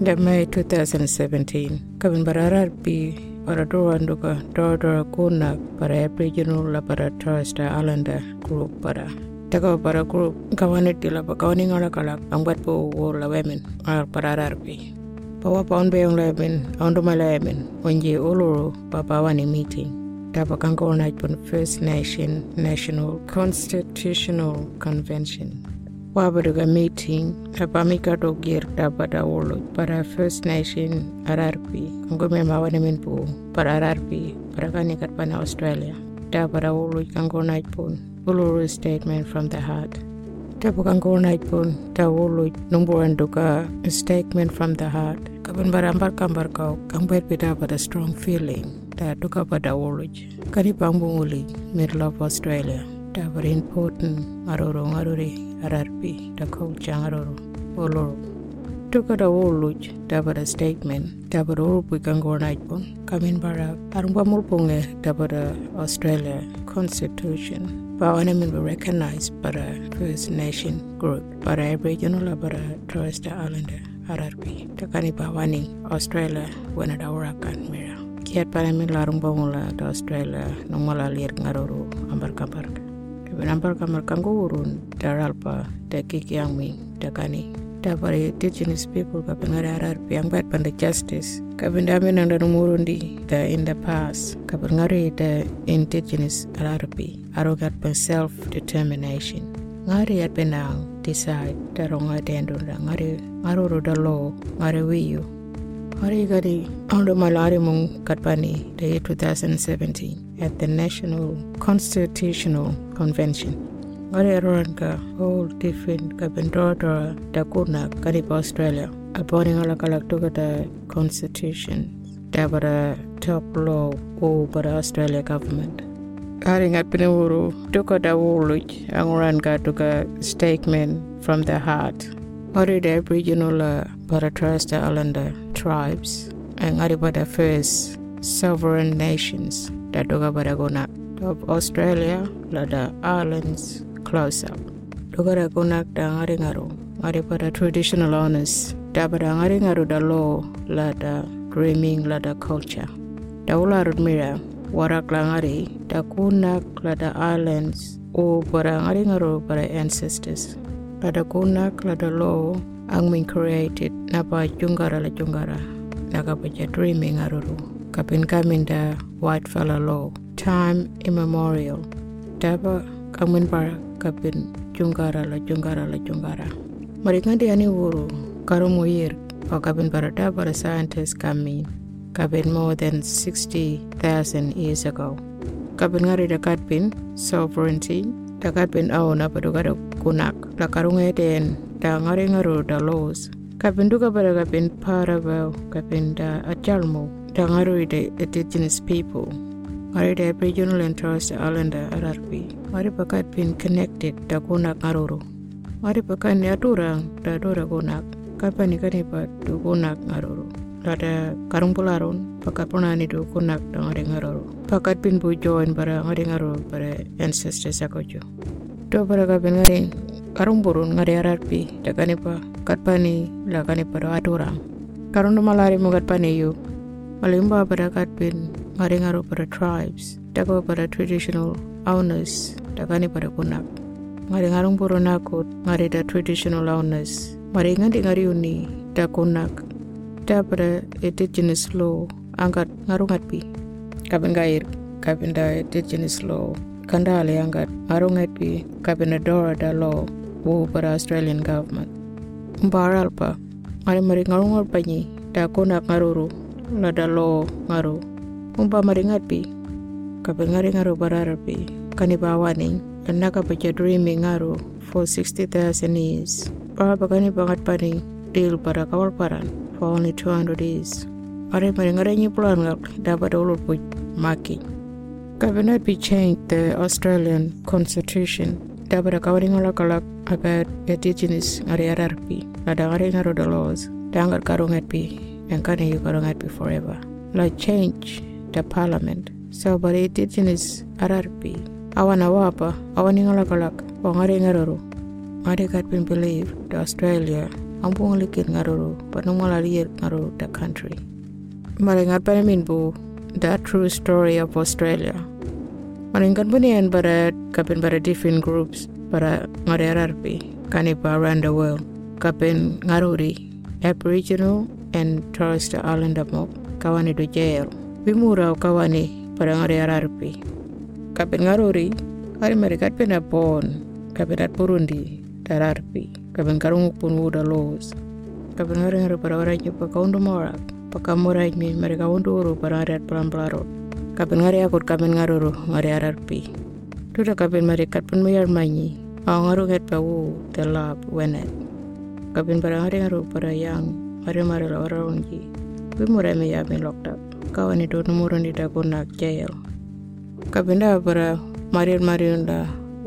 the May 2017 kabin bararar pi para doranduka dora kuna para Aboriginal la para Torres Strait Islander group para Taka para group kawani tila pa kawani ngala kalak ang bat po wo la wemen ar para pi Pawa paun beong la wemen ondo ma la wemen onje uluru pa pawani meeting. Tapa kanko pun First Nation National Constitutional Convention wabaruga meeting apamika to gir tabada wolo para First Nation RRP kango me mawane min pu para RRP para kani kat pana Australia. Tabada wolo kango night pun uluru statement from the heart. Tapo kango night pun ta wolo number duka statement from the heart. Kaban barambar kambar kau bet pita pada strong feeling. Ta duka pada wolo kani pambunguli middle of Australia ta very important aroro ngaruri RRP da coach angaroro oloro. Tuka da woluj da bada statement da bada urupu kango naipon kamin bara arumba mulpunge da bada Australia Constitution. Ba wana min be recognized para First Nation group para Aboriginal para Torres Strait Islander RRP da kani ba wani Australia wana da urakan mira kiat para min larung da Australia nung malalir ngaroro ambar kambar Benampar kamar kanggo urun daralpa da mi da kani da pare indigenous people ka pengara arar piang bat panda justice. Ka benda men nang dan murundi da in the past. Ka pengari da indigenous ararpi arogat pen self determination ngari at benang decide da ronga dendo da ngari ngaroro da law ngari wiyo Hari gadi ondo malari mung katpani day 2017 at the National Constitutional Convention. Aroran whole different ka bendora da kuna kani pa Australia. Aponi ngala kalak tuka da constitution da bara top law o bara Australia government. Hari ngat pinawuru tuka da wuluj anguran ka tuka statement from the heart. Ngari da Aboriginal Strait Islander tribes and ngari pada first sovereign nations. Da doga pada guna of Australia la da islands close up. Doga da guna da ngari ngaru traditional owners. Da pada ngari da law la da dreaming la da culture. Da ularut mira warak la ngari da kunak la islands o pada ngari ngaru ancestors. La da kunak la da law ang min created na pa jungara la jungara na dreaming aruru kapinkaminda whitefellow law. Time immemorial. Daba kamin para kapin jungara la jungara la jungara mereka dia ni wuru karumu yir pa kapin para daba the scientist kamin kapin more than 60,000 years ago. Kapin ngari dekat kapin sovereignty. Dekat kapin au na pa kada kunak. La karungai den da ngari ngaru da laws. Kapin duka pada kapin para bau kapin da acalmu Tangaroida Indigenous people, Marida Aboriginal and terus Strait Islander RRP, Maripakat pin connected Dagonak Ngaroro, Maripakat da dora gunak. Kapani Kanipa Dugonak Ngaroro, Rada Karumpularon, Pakapurani Dugonak Dangarengaroro, Pakat bin join para Bara ngaruru Bara Ancestors Akojo. Do Bara karung burun Ngare RRP, Dakanipa, Katpani, Lakanipa aturang. Karung malari mugat yuk? Malimba Abadakat bin Maringaru pada tribes, dago pada traditional owners, Dagani pada kunak. Maringarung Purunakut, Marida traditional owners, Maringan di Ngariuni, Dakunak, Da pada indigenous law, angkat ngarungatpi. Kapan gair, kapan da indigenous law, kanda ale angkat ngarungatpi, kapan adora da law, wo pada Australian government. Mbaralpa, Mari mari ngarungar panyi, Dakunak ngaruru, nadalo ngaro umpama ringapi kapengari ngaro bararapi kanibawani enaka baca dreaming ngaro for 60,000 years. Para bagani bangat pani deal para kawal paran. For only 200 years. Are maringare nyi pulan ngak daba dolo puj. Maki. Cabinet be changed the Australian Constitution. Daba da kawari ngala kalak about indigenous ngari ararpi ada ngari ngaro the laws. Dangar karo and kani you karungat pi forever. Like change the parliament. So but indigenous RRP awana wapa awani ngala kalak o ngari ngaroro ngari kat pin believe the Australia. Ambung likit ngaruru panung malalir ngaruru the country. Maringat panamin bu the true story of Australia. Maringat bunian bara kapin bara different groups para ngarerarpi uh, kanipa around the world. Kapin ngaruri. Aboriginal And trust the Island mo kawane do jeyero bimura kawani pada ngare ararpi kapen ngarori hari mere kapen apon kapen at purundi tararpi kapen karung pun uda los. Kapen ngare ngare pada orang nyoba kaundu mora paka mora mi mari kaundu uru pada ngare at pelan pelaro kapen ngare akut kapen ngaroro ngare ararpi tuda kapen mari kapen mayar manyi Ang ngaruh ket pau telap wenet. Kapin parang hari ngaruh para yang మరో ఎవరోనికి bimureme yaɓe lokta. Kawani dow numurondita gonna jeyel kaɓe nda bara mariol mariol da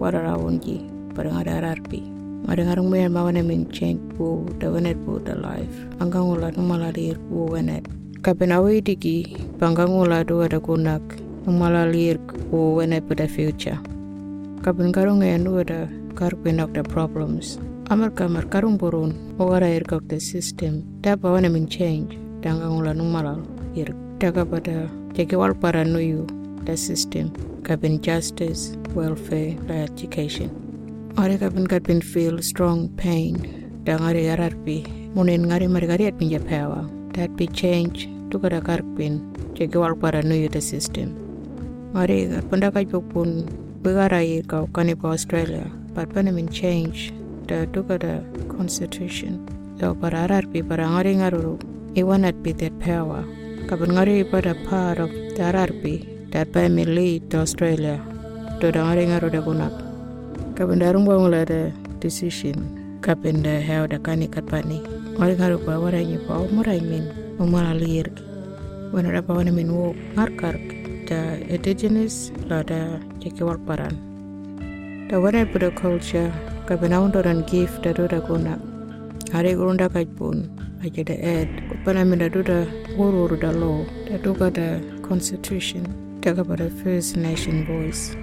warara wonji bara gaɗa rarbi mari har muyen ma wana min change bo da wanet bo da life. Bangangula numala lir bo wanet kaɓe na waydigi bangangula do wada gonnak numala lir bo wanet bo da future. Kaɓe ngaronga en do wada karɓe nok da problems amurka mar karun burun wara irka of the system da ba wana min change danga ngula irk ir daga pada jage para nuyu the system kabin justice welfare la education. Ore kabin kabin feel strong pain. Dangare yararpi munen ngari mar gari at pinja pewa. That be change tukada karpin jage wal para nuyu the system ore punda kai pun begara ir ka kanipa australia. But when change da to kada constitution da para ararpi para ngari ngaruru. Iwan at be that pewa kapin ngari pada part of the ararpi that by me lead to Australia. To da ngari ngaru da kunak kapenda rumba ngula da decision. Kapenda heo da kani katpani wali ngaru pa wara nyi pa umura min. Umara lir wana da pa wana min wo ngar kar da indigenous la da jeki wal wana pada culture kapenda undoran gift da do da kuna. Hari gurunda kajpun aja da ed pana min da do da wuru da law da do da constitution pada first nation voice.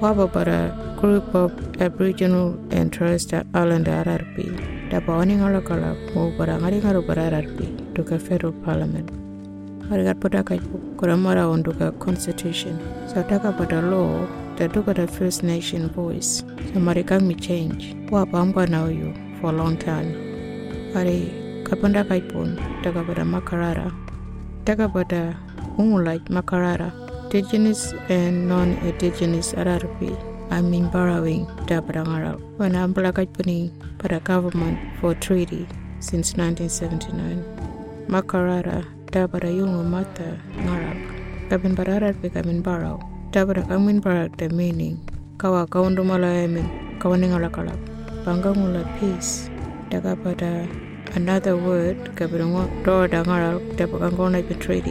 Waba para group of Aboriginal and Torres Strait Islander RRP da bawani ngala kala mo para ngari ngaru para RRP duka federal parliament. Harigat pada kai kuramara on duka constitution. So taka pada law duka the First Nation voice. So marikang mi change. Wa bamba na you for a long time? Hari eh, kapanda kai pun makarara. Taka pada umulai makarara. Indigenous and non-indigenous RRP I'm in borrowing Dabadangarao when I'm black puni para government for treaty since 1979. Makarara Dabara Yungo Mata Ngarak Kabin Bararat Bikamin Barrow tabra para the meaning kawa kaundumala emin. Kawaningala kalap. Mula peace. Daga pada another word kabirungo do dangara dapakangona betrayed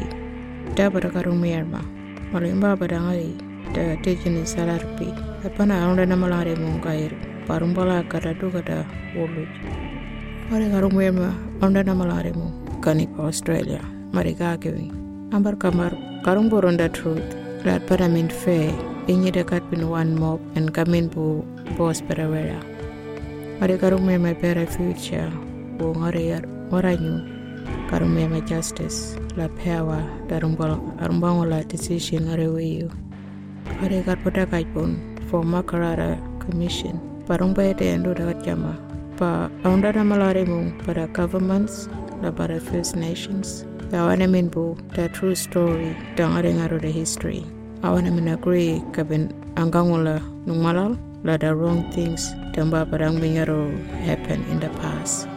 dabara karumiyarma malimba badangari da tejini salarpi. Apana aunda namalare mungair parumbala karadu kada wolu mari karumiyarma aunda namalare mu kani australia. Mari kakewi ambar kamar karung karumboronda truth lat pada min fe inyi dekat pin one mob and kamin bu boss perawera mari garumu ema pera future bu ngare yar waranyu karum ema justice la pewa darumbal arumbango la decision areweyo are kat pota kajpon for makarara commission. Parumba ete endo dagat jama pa aunda na malare mu para governments la para first nations awana bu the true story dang are ngaro the history awana min agree kabin angangula nung malal la the wrong things tamba parang bingaro happen in the past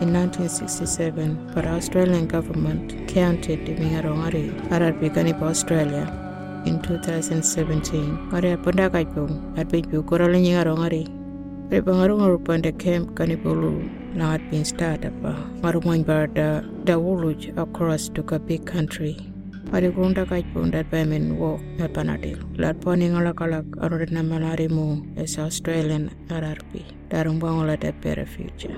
in 1967, but Australian government counted the Mingarongari Arab Ganipa Australia in 2017. Mare punda kajpung at been Bukurali Ningarongari. Rebangarungaru panda camp Kanipulu had been started by Marumang Barda Dawuluj uh, across to a big country. Mare gunda kajpung that women walk at Panadil. Lat poning alakalak arudna malarimu as Australian RRP. Darumbangola that better future.